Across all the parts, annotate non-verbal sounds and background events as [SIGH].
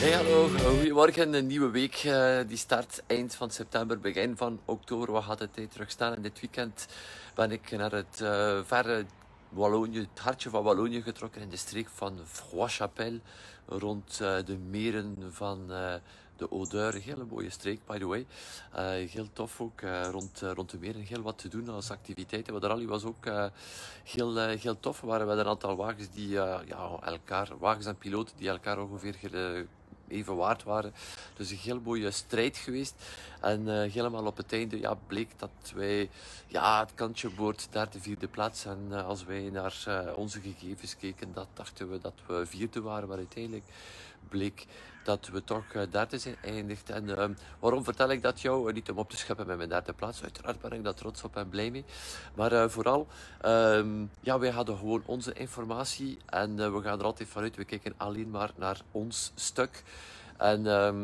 Hey hallo, goedemorgen. Een nieuwe week uh, die start eind van september, begin van oktober. Wat gaat de tijd terugstaan? En dit weekend ben ik naar het uh, verre Wallonië, het hartje van Wallonië getrokken in de streek van Froid-Chapelle, rond de meren van de Odeur. Hele mooie streek, by the way. heel tof ook, rond, rond de meren. Heel wat te doen als activiteiten. Maar de rally was ook heel, heel tof. Waren met een aantal wagens die ja, elkaar, wagens en piloten die elkaar ongeveer even waard waren. Dus een heel mooie strijd geweest. En uh, helemaal op het einde ja, bleek dat wij ja, het kantje boord derde, vierde plaats. En uh, als wij naar uh, onze gegevens keken, dat dachten we dat we vierde waren. Maar uiteindelijk bleek dat we toch derde zijn eindigd. En uh, waarom vertel ik dat jou? niet om op te scheppen met mijn derde plaats. Uiteraard ben ik daar trots op en blij mee. Maar uh, vooral, um, ja, wij hadden gewoon onze informatie. En we gaan er altijd vanuit. We kijken alleen maar naar ons stuk. En... Uh,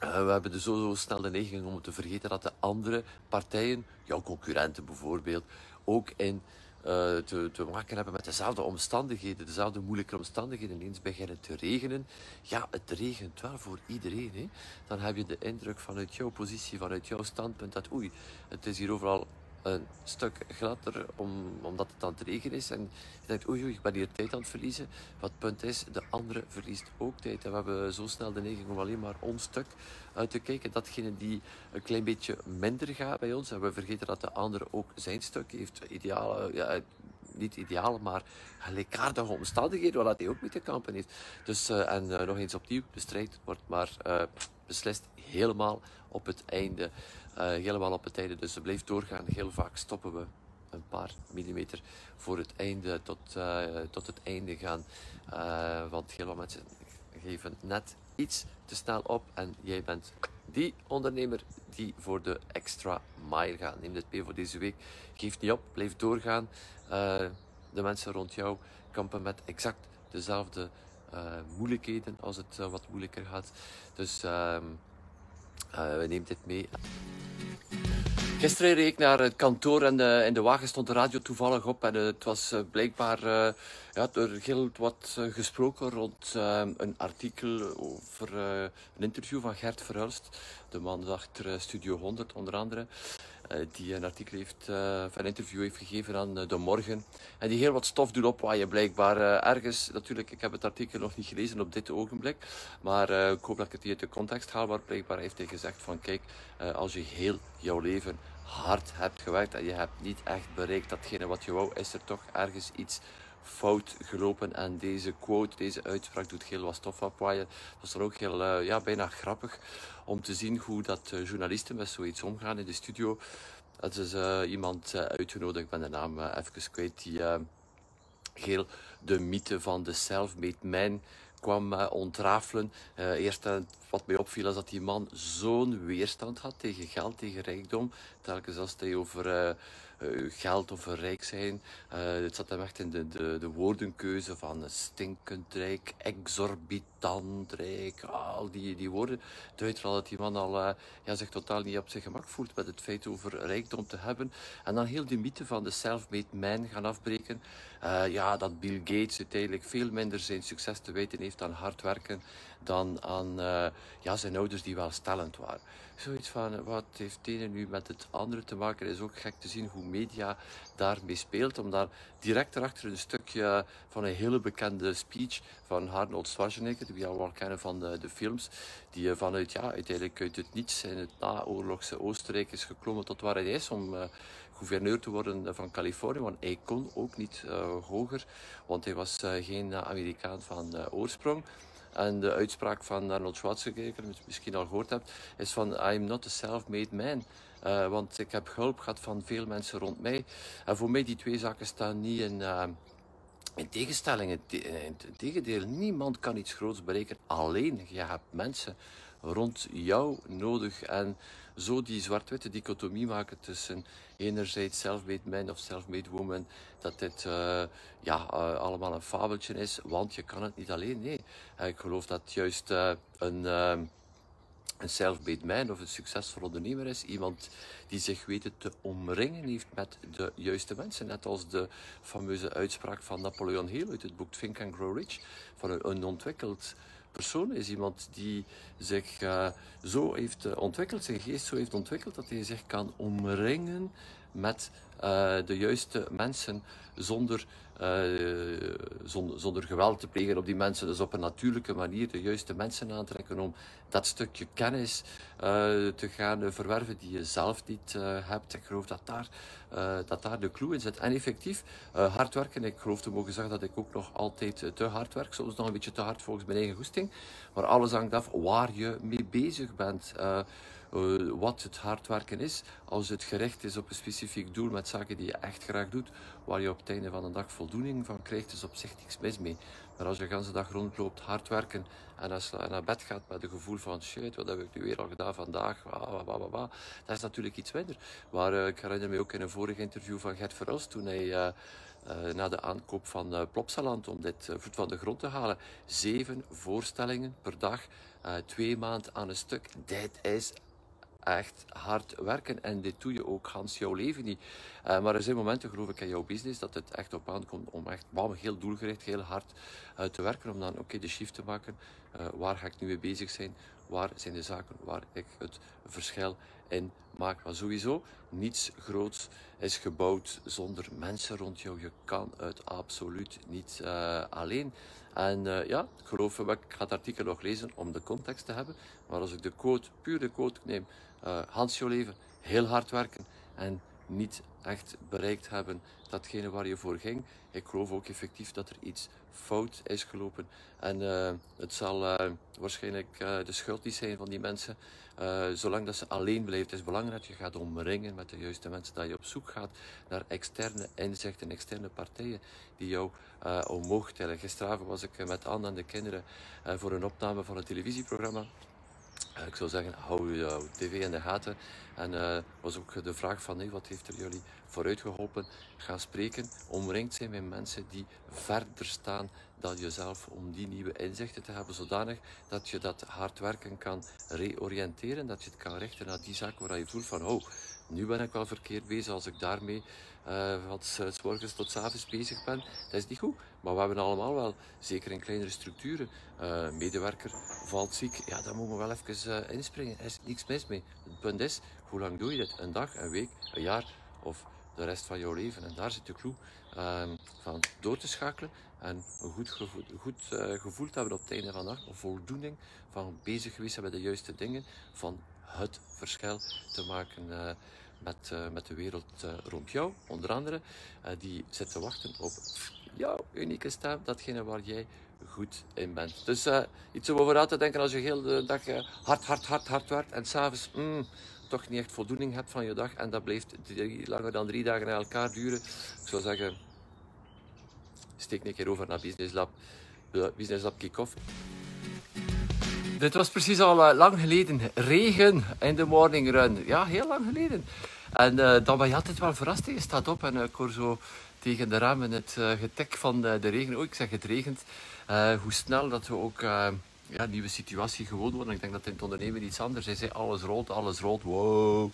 we hebben dus zo, zo snel de neiging om te vergeten dat de andere partijen, jouw concurrenten bijvoorbeeld, ook in uh, te, te, maken hebben met dezelfde omstandigheden, dezelfde moeilijke omstandigheden. Eens beginnen te regenen. Ja, het regent wel voor iedereen. Hè? Dan heb je de indruk vanuit jouw positie, vanuit jouw standpunt, dat oei, het is hier overal een stuk gladder om, omdat het aan het regen is. En je denkt, oei, ik ben hier tijd aan het verliezen. Wat punt is, de andere verliest ook tijd. En we hebben zo snel de neiging om alleen maar ons stuk uit te kijken. Datgene die een klein beetje minder gaat bij ons. En we vergeten dat de andere ook zijn stuk heeft. Ideale, ja, niet ideale, maar gelijkaardige omstandigheden waar hij ook mee te kampen heeft. Dus, uh, en uh, nog eens opnieuw, de strijd wordt maar uh, beslist helemaal op het einde. helemaal op het einde. Dus ze blijft doorgaan. Heel vaak stoppen we een paar millimeter voor het einde tot, tot het einde gaan. want heel wat mensen geven net iets te snel op en jij bent die ondernemer die voor de extra mile gaat. Neem dit mee voor deze week. Geef niet op, blijf doorgaan. De mensen rond jou kampen met exact dezelfde moeilijkheden als het uh, wat moeilijker gaat. Dus ehm, we neemt dit mee. Gisteren reed ik naar het kantoor en in de wagen stond de radio toevallig op. En het was blijkbaar uh, ja, er heel wat gesproken rond uh, een artikel over een interview van Gert Verhulst. De man achter Studio 100 onder andere. Die een artikel heeft, een interview heeft gegeven aan De Morgen. En die heel wat stof doet opwaaien blijkbaar. ergens, natuurlijk, ik heb het artikel nog niet gelezen op dit ogenblik. Maar ik hoop dat ik het hier uit de context haal. Maar blijkbaar heeft hij gezegd van kijk, als je heel jouw leven hard hebt gewerkt en je hebt niet echt bereikt datgene wat je wou, is er toch ergens iets fout gelopen. En deze quote, deze uitspraak doet heel wat stof opwaaien. Dat is dan ook heel, uh, ja, bijna grappig om te zien hoe dat uh, journalisten met zoiets omgaan in de studio. Dat is uh, iemand uitgenodigd, ik ben de naam even kwijt, die heel de mythe van de self-made man kwam ontrafelen. Uh, eerst wat mij opviel is dat die man zo'n weerstand had tegen geld, tegen rijkdom. Telkens als hij over geld of rijk zijn. het zat hem echt in de, de, de woordenkeuze van stinkend rijk, exorbitant rijk. Al die, die woorden duidt al dat die man al ja, zich totaal niet op zijn gemak voelt met het feit over rijkdom te hebben. En dan heel die mythe van de self-made man gaan afbreken. Ja, dat Bill Gates uiteindelijk veel minder zijn succes te weten heeft aan hard werken dan aan uh, ja, zijn ouders die wel stellend waren. Zoiets van, wat heeft het ene nu met het andere te maken? Is ook gek te zien hoe media daarmee speelt. Om daar direct erachter een stukje van een hele bekende speech van Arnold Schwarzenegger, die we allemaal kennen van de, de films, die vanuit, ja, uiteindelijk uit het niets in het naoorlogse Oostenrijk is geklommen tot waar hij is om uh, gouverneur te worden van Californië. Want hij kon ook niet hoger, want hij was geen Amerikaan van oorsprong. En de uitspraak van Arnold Schwarzenegger, die je misschien al gehoord hebt, is van I'm not a self-made man. Uh, want ik heb hulp gehad van veel mensen rond mij. En voor mij die twee zaken staan niet in, uh, in tegenstelling. In tegendeel, niemand kan iets groots bereiken alleen. Je hebt mensen rond jou nodig. En zo die zwart-witte dichotomie maken tussen enerzijds self-made man of self-made woman, dat dit uh, ja, allemaal een fabeltje is, want je kan het niet alleen. Nee, ik geloof dat juist een een self-made man of een succesvol ondernemer is. Iemand die zich weet te omringen heeft met de juiste mensen. Net als de fameuze uitspraak van Napoleon Hill uit het boek Think and Grow Rich. Van een, ontwikkeld persoon is iemand die zich uh, zo heeft uh, ontwikkeld, zijn geest zo heeft ontwikkeld, dat hij zich kan omringen met uh, de juiste mensen zonder, zonder, zonder, geweld te plegen op die mensen. Dus op een natuurlijke manier de juiste mensen aantrekken om dat stukje kennis te gaan verwerven die je zelf niet hebt. Ik geloof dat daar, dat daar de clue in zit. En effectief, hard werken. Ik geloof te mogen zeggen dat ik ook nog altijd te hard werk. Soms nog een beetje te hard volgens mijn eigen goesting. Maar alles hangt af waar je mee bezig bent. Uh, wat het hard werken is. Als het gericht is op een specifiek doel met zaken die je echt graag doet, waar je op het einde van de dag voldoening van krijgt, is op zich niks mis mee. Maar als je de hele dag rondloopt, hard werken en als je naar bed gaat met een gevoel van shit, wat heb ik nu weer al gedaan vandaag, wa, wa, wa, dat is natuurlijk iets minder. Maar uh, ik herinner me ook in een vorig interview van Gert Verhulst, toen hij... Uh, na de aankoop van Plopsaland om dit voet van de grond te halen. Zeven voorstellingen per dag, twee maanden aan een stuk. Dit is echt hard werken en dit doe je ook gans jouw leven niet. Uh, maar er zijn momenten, geloof ik, in jouw business dat het echt op aankomt om echt bam, heel doelgericht, heel hard uh, te werken. Om dan oké de shift te maken. Uh, waar ga ik nu mee bezig zijn? Waar zijn de zaken waar ik het verschil in maak? Maar sowieso, niets groots is gebouwd zonder mensen rond jou. Je kan het absoluut niet alleen. En ja, ik geloof, ik ga het artikel nog lezen om de context te hebben. Maar als ik de quote, puur de quote neem, uh, Hans leven, heel hard werken en niet echt bereikt hebben datgene waar je voor ging. Ik geloof ook effectief dat er iets fout is gelopen. En uh, het zal uh, waarschijnlijk de schuld niet zijn van die mensen. zolang dat ze alleen blijven. Het is belangrijk dat je gaat omringen met de juiste mensen. Dat je op zoek gaat naar externe inzichten, externe partijen die jou omhoog tellen. Gisteravond was ik met Anne en de kinderen voor een opname van een televisieprogramma. Ik zou zeggen, hou je tv in de gaten. En uh, was ook de vraag van, hey, wat heeft er jullie vooruit geholpen? Ga spreken, omringd zijn met mensen die verder staan dan jezelf om die nieuwe inzichten te hebben, zodanig dat je dat hard werken kan reoriënteren, dat je het kan richten naar die zaak waar je voelt van, oh, nu ben ik wel verkeerd bezig als ik daarmee uh, van s morgens tot s avonds bezig ben. Dat is niet goed. Maar we hebben allemaal wel, zeker in kleinere structuren, uh, medewerker valt ziek. Ja, dan moeten we wel even uh, inspringen. Er is niks mis mee. Het punt is, hoe lang doe je dit? Een dag, een week, een jaar of de rest van jouw leven? En daar zit de clue uh, van door te schakelen en een goed, gevoel, gevoel te hebben op het einde van de dag. Een voldoening van bezig geweest zijn met de juiste dingen. Van het verschil te maken met, uh, met de wereld uh, rond jou, onder andere, die zit te wachten op jouw unieke stem, datgene waar jij goed in bent. Dus iets om over na te denken als je heel de dag hard, hard, hard, hard werkt en s'avonds mm, toch niet echt voldoening hebt van je dag en dat blijft langer dan drie dagen na elkaar duren. Ik zou zeggen, steek een keer over naar Business Lab, Business Lab Kick-Off. Dit was precies al uh, lang geleden. Regen in de morning run. Ja, heel lang geleden. En uh, dan ben je altijd wel verrast. Je staat op en uh, ik hoor zo tegen de ramen het getek van de, de, regen. Oh, ik zeg het regent. hoe snel dat we ook ja, nieuwe situatie gewoon worden. Ik denk dat in het ondernemen iets anders is. Alles rolt, alles rolt. Wow,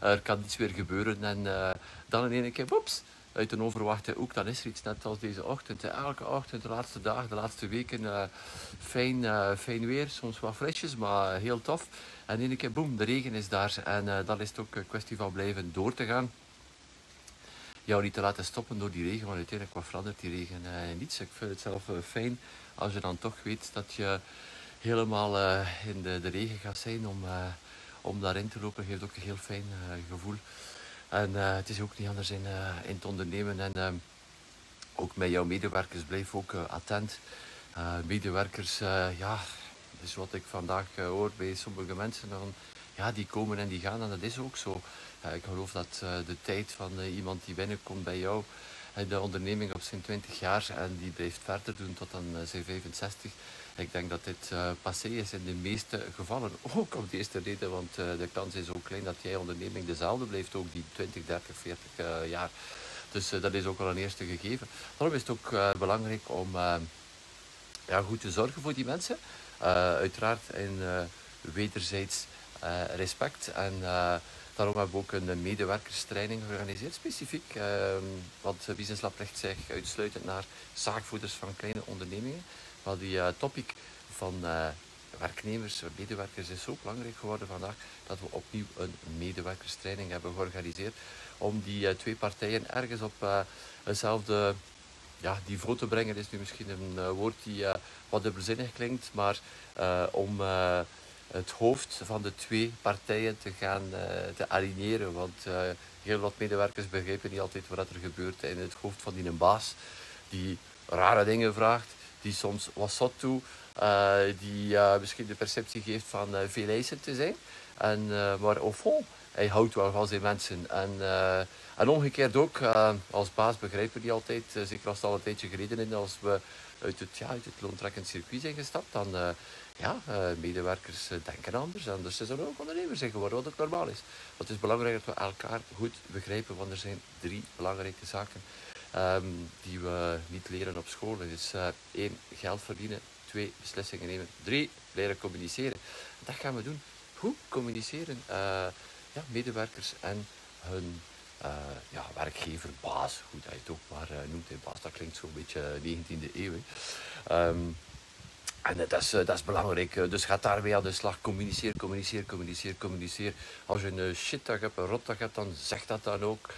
er kan niets meer gebeuren. En dan in één keer, woeps, uit een onverwachte hoek, dan is er iets net als deze ochtend. Elke ochtend, de laatste dagen, de laatste weken, uh, fijn, uh, fijn weer. Soms wat frisjes, maar heel tof. En in één keer, boem, de regen is daar. En uh, dan is het ook een kwestie van blijven door te gaan. Jou niet te laten stoppen door die regen, want uiteindelijk wat verandert die regen niets. Ik vind het zelf fijn als je dan toch weet dat je helemaal in de, de regen gaat zijn om, om daarin te lopen. Geeft ook een heel fijn gevoel. En uh, het is ook niet anders in, uh, in het ondernemen. En uh, ook met jouw medewerkers, blijf ook attent. medewerkers, ja, dat is wat ik vandaag hoor bij sommige mensen. Dan, ja, die komen en die gaan en dat is ook zo. ik geloof dat de tijd van iemand die binnenkomt bij jou de onderneming op zijn 20 jaar en die blijft verder doen tot aan zijn 65. Ik denk dat dit uh, passé is in de meeste gevallen. Ook om de eerste reden, want de kans is ook klein dat jij onderneming dezelfde blijft, ook die 20, 30, 40 jaar. Dus dat is ook al een eerste gegeven. Daarom is het ook belangrijk om ja, goed te zorgen voor die mensen. uiteraard in wederzijds respect en Daarom hebben we ook een medewerkerstraining georganiseerd, specifiek. Uh, want Business Lab zich uitsluitend naar zaakvoerders van kleine ondernemingen. Maar die uh, topic van uh, werknemers, medewerkers is zo belangrijk geworden vandaag dat we opnieuw een medewerkerstraining hebben georganiseerd. Om die eh, twee partijen ergens op hetzelfde ja, niveau te brengen. is nu misschien een woord die wat dubbelzinnig klinkt, maar om het hoofd van de twee partijen te gaan uh, te aligneren. Want uh, heel wat medewerkers begrijpen niet altijd wat er gebeurt in het hoofd van die baas. Die rare dingen vraagt, die soms wat toe, uh, die misschien de perceptie geeft van veel eisen te zijn. En, maar au fond, hij houdt wel van zijn mensen. En, en omgekeerd ook, als baas begrijpen die altijd, zeker als het al een tijdje geleden is, als we uit het, ja, uit het loontrekkend circuit zijn gestapt, dan ja, uh, medewerkers uh, denken anders. Anders is er ook ondernemers geworden, wat ook normaal is. het is belangrijk dat we elkaar goed begrijpen, want er zijn drie belangrijke zaken um, die we niet leren op school. Is uh, één, geld verdienen. Twee, beslissingen nemen. Drie, leren communiceren. Dat gaan we doen. Hoe communiceren medewerkers en hun ja, werkgever, baas, hoe dat je het ook maar noemt, baas, dat klinkt zo'n beetje 19e eeuw. Um, en dat is, eh, dat is belangrijk. Eh, dus ga daarmee aan de slag. Communiceer, communiceer, communiceer, communiceer. Als je een shitdag hebt, een rotdag hebt, dan zeg dat dan ook.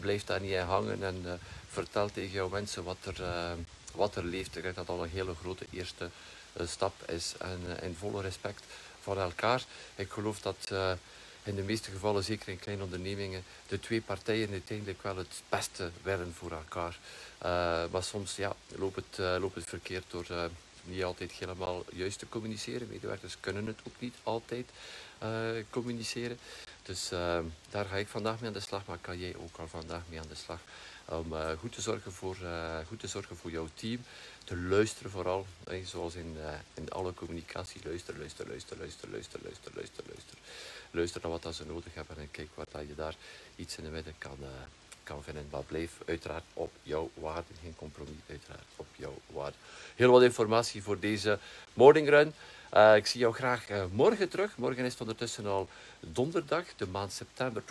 Blijf daar niet in hangen en vertel tegen jouw mensen wat er, uh, wat er leeft. Ik denk dat al een hele grote eerste stap is. En in volle respect voor elkaar. Ik geloof dat in de meeste gevallen, zeker in kleine ondernemingen, de twee partijen uiteindelijk wel het beste willen voor elkaar. maar soms ja, loopt, het, loopt het verkeerd door niet altijd helemaal juist te communiceren. Medewerkers kunnen het ook niet altijd communiceren. Dus uh, daar ga ik vandaag mee aan de slag, maar kan jij ook al vandaag mee aan de slag. Om uh, goed, te zorgen voor, goed te zorgen voor jouw team. Te luisteren vooral, zoals in, in alle communicatie. Luister, luister, luister, luister, luister, luister, luister, luister. Luister naar wat ze nodig hebben en kijk wat je daar iets in de midden kan, kan vinden. Maar blijf uiteraard op jouw waarde. Geen compromis, uiteraard op jouw waarde. Heel wat informatie voor deze morning run. Uh, ik zie jou graag uh, morgen terug. Morgen is het ondertussen al donderdag, de maand september.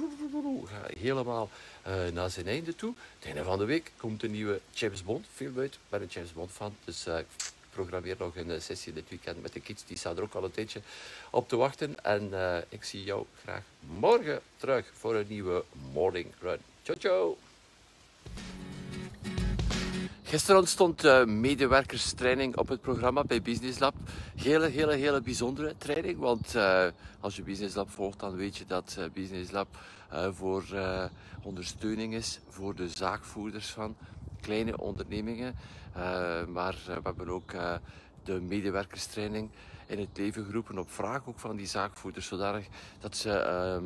Ga helemaal uh, naar zijn einde toe. Het einde van de week komt een nieuwe James Bond film uit. Ik ben een James Bond fan, dus ik programmeer nog een sessie dit weekend met de kids. Die staan er ook al een tijdje op te wachten. En ik zie jou graag morgen terug voor een nieuwe morning run. Ciao, ciao. Gisteren stond uh, medewerkerstraining op het programma bij Business Lab. Hele, hele, hele bijzondere training. Want uh, als je Business Lab volgt, dan weet je dat uh, Business Lab voor ondersteuning is voor de zaakvoerders van kleine ondernemingen. maar we hebben ook de medewerkerstraining in het leven geroepen op vraag ook van die zaakvoerders. Zodanig dat ze ehm,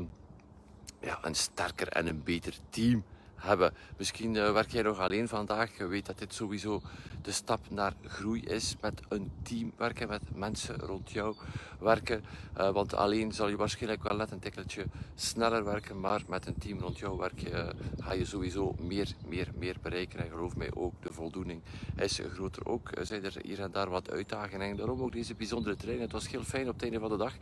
ja, een sterker en een beter team hebben. Misschien uh, werk jij nog alleen vandaag. Je weet dat dit sowieso de stap naar groei is. Met een team werken, met mensen rond jou werken. Uh, want alleen zal je waarschijnlijk wel net een tikkeltje sneller werken. Maar met een team rond jou werken uh, ga je sowieso meer, meer, meer bereiken. En geloof mij ook, de voldoening is groter. Ook zijn er hier en daar wat uitdagingen. En daarom ook deze bijzondere training. Het was heel fijn op het einde van de dag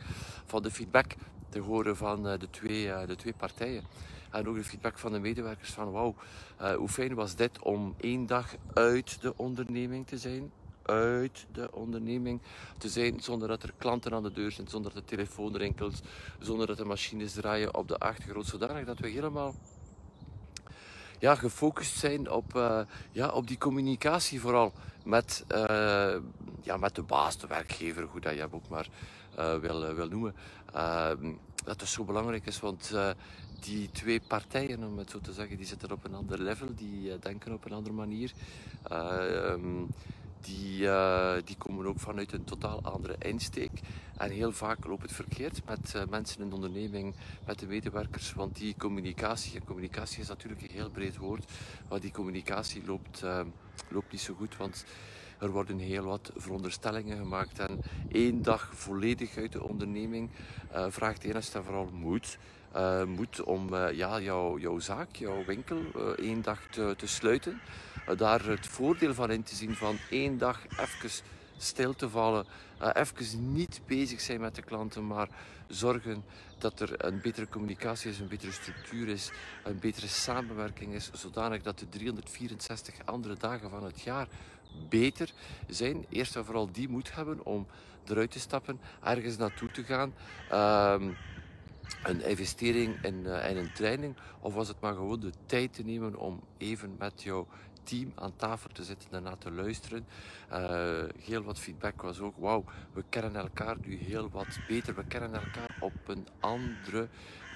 van de feedback te horen van de twee, de twee partijen. En ook de feedback van de medewerkers van wauw, uh, hoe fijn was dit om één dag uit de onderneming te zijn. Uit de onderneming te zijn zonder dat er klanten aan de deur zijn, zonder dat de telefoon rinkelt, zonder dat de machines draaien op de achtergrond. Zodanig dat we helemaal ja, gefocust zijn op, ja, op die communicatie vooral met, ja, met de baas, de werkgever, hoe dat je hem ook maar wil, wil noemen. Ehm, dat is zo belangrijk is, want die twee partijen, om het zo te zeggen, die zitten op een ander level, die uh, denken op een andere manier. Um, die, die komen ook vanuit een totaal andere insteek. En heel vaak loopt het verkeerd met mensen in de onderneming, met de medewerkers. Want die communicatie, en communicatie is natuurlijk een heel breed woord, maar die communicatie loopt, loopt niet zo goed. Want er worden heel wat veronderstellingen gemaakt en één dag volledig uit de onderneming uh, vraagt eerst en vooral moed. Uh, moed om uh, ja, jouw, jouw zaak, jouw winkel, één dag te, te sluiten. daar het voordeel van in te zien van één dag even stil te vallen, even niet bezig zijn met de klanten, maar zorgen dat er een betere communicatie is, een betere structuur is, een betere samenwerking is, zodanig dat de 364 andere dagen van het jaar beter zijn. Eerst en vooral die moed hebben om eruit te stappen, ergens naartoe te gaan. Um, een investering in, uh, in, een training, of was het maar gewoon de tijd te nemen om even met jouw team aan tafel te zitten en naar te luisteren. Uh, heel wat feedback was ook, wauw, we kennen elkaar nu heel wat beter, we kennen elkaar op een andere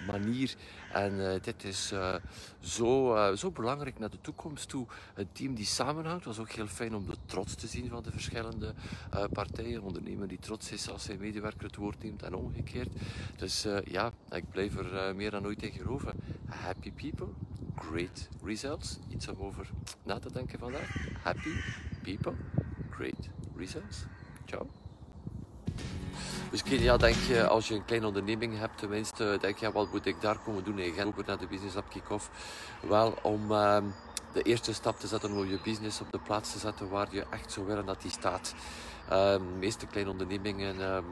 manier. En uh, dit is uh, zo, zo belangrijk naar de toekomst toe. Een team die samenhoudt. was ook heel fijn om de trots te zien van de verschillende partijen. Een ondernemer die trots is als zijn medewerker het woord neemt en omgekeerd. Dus ja, ik blijf er meer dan ooit in geloven. Happy people, great results. Iets over na te denken vandaag. Happy people, great results. Ciao. Misschien ja, denk je, als je een kleine onderneming hebt, tenminste, denk je, wat moet ik daar komen doen in Gent, naar de Business Lab Kick-Off? Wel, om uh, de eerste stap te zetten om je business op de plaats te zetten waar je echt zou willen dat die staat. Uh, de meeste kleine ondernemingen um,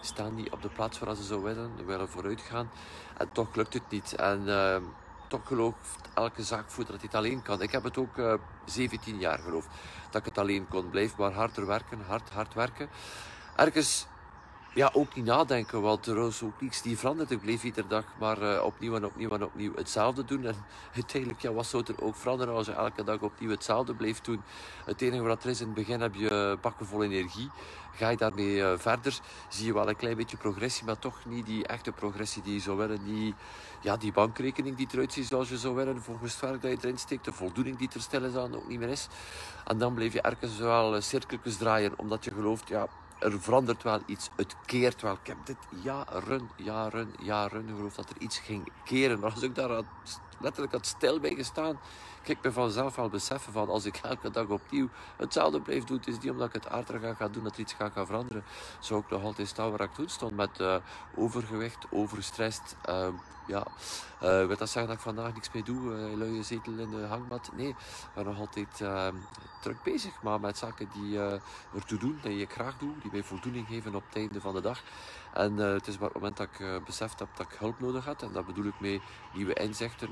staan niet op de plaats waar ze zo willen, willen vooruit gaan. En toch lukt het niet. En toch gelooft elke zaakvoerder dat hij het alleen kan. Ik heb het ook 17 eh, jaar geloofd dat ik het alleen kon. Blijf maar harder werken, hard, hard werken. Ergens ja, ook niet nadenken, want er was ook niets die veranderd. Ik bleef iedere dag maar uh, opnieuw en opnieuw en opnieuw hetzelfde doen. En [LAUGHS] uiteindelijk, ja, wat zou er ook veranderen als je elke dag opnieuw hetzelfde bleef doen? Het enige wat er is, in het begin heb je bakken vol energie. Ga je daarmee uh, verder, zie je wel een klein beetje progressie, maar toch niet die echte progressie die je zou willen. Die, ja, die bankrekening die eruit ziet zoals je zou willen, volgens het werk dat je erin steekt, de voldoening die er stil is aan ook niet meer is. En dan bleef je ergens wel cirkeltjes draaien, omdat je gelooft, ja, er verandert wel iets. Het keert wel. Ik heb dit jaren, jaren, jaren geloof dat er iets ging keren. Maar als ik daar letterlijk had stil bij gestaan, ik me vanzelf wel beseffen van als ik elke dag opnieuw hetzelfde blijf doen, het is niet omdat ik het aardiger ga doen dat er iets gaat gaan veranderen. Zou ik nog altijd staan waar ik toen stond met uh, overgewicht, overstrest. Uh, ja, uh, wil dat zeggen dat ik vandaag niks meer doe? Uh, luie zetel in de hangmat? Nee, ik ben nog altijd uh, druk bezig, maar met zaken die ertoe doen, die ik graag doe, die mij voldoening geven op het einde van de dag. En het is maar het moment dat ik beseft heb dat ik hulp nodig had, en dat bedoel ik mee nieuwe inzichten,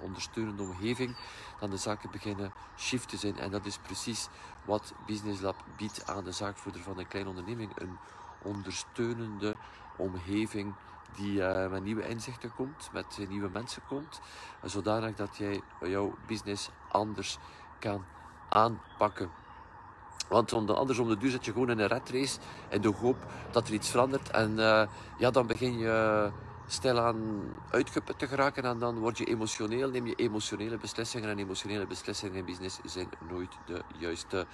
ondersteunende omgeving, dan de zaken beginnen shift te zijn. En dat is precies wat Business Lab biedt aan de zaakvoerder van een kleine onderneming. Een ondersteunende omgeving die uh, met nieuwe inzichten komt, met nieuwe mensen komt, zodanig dat jij jouw business anders kan aanpakken. Want anders om de duur zit je gewoon in een red race in de hoop dat er iets verandert. En uh, ja, dan begin je stilaan uitgeput te geraken en dan word je emotioneel, neem je emotionele beslissingen. En emotionele beslissingen in business zijn nooit de juiste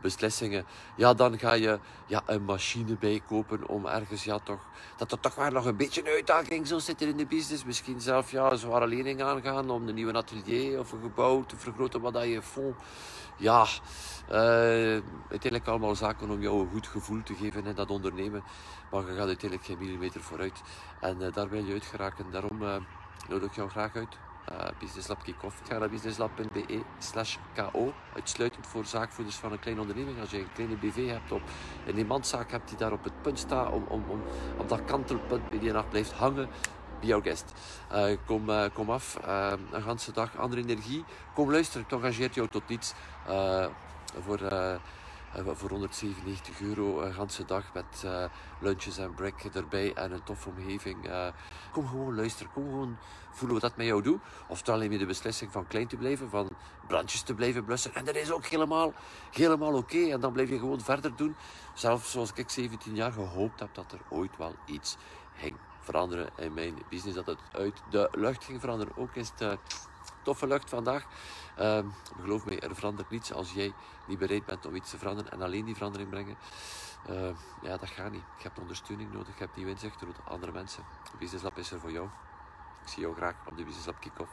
beslissingen. Ja, dan ga je ja, een machine bijkopen om ergens ja, toch, dat er toch maar nog een beetje een uitdaging zou zitten in de business. Misschien zelf ja, een zware lening aangaan om een nieuwe atelier of een gebouw te vergroten wat dat je fonds ja, uh, uiteindelijk allemaal zaken om jou een goed gevoel te geven in dat ondernemen. Maar je gaat uiteindelijk geen millimeter vooruit. En uh, daar wil je uit geraken. Daarom uh, nodig ik jou graag uit. Business Lab Kick-Off. Ga naar businesslab.be slash ko. Uitsluitend voor zaakvoerders van een kleine onderneming. Als je een kleine BV hebt, op een iemandzaak hebt die daar op het punt staat, om, om, om op dat kantelpunt bij die nacht blijft hangen, be our guest. Uh, kom, uh, kom af, uh, een ganse dag, andere energie. Kom luisteren, het engageert jou tot niets. voor, voor 197 euro een ganse dag met lunches en break erbij en een toffe omgeving. kom gewoon luisteren, kom gewoon voelen wat dat met jou doet. Oftewel neem je de beslissing van klein te blijven, van brandjes te blijven blussen. En dat is ook helemaal, helemaal oké. En dan blijf je gewoon verder doen. Zelfs zoals ik 17 jaar gehoopt heb dat er ooit wel iets ging veranderen in mijn business. Dat het uit de lucht ging veranderen. Ook is het toffe lucht vandaag. Uh, geloof me, er verandert niets als jij niet bereid bent om iets te veranderen en alleen die verandering brengen. Uh, ja, dat gaat niet. Je hebt ondersteuning nodig, je hebt die inzicht door andere mensen. Business Lab is er voor jou. Ik zie jou graag op de Business Lab Kick-Off.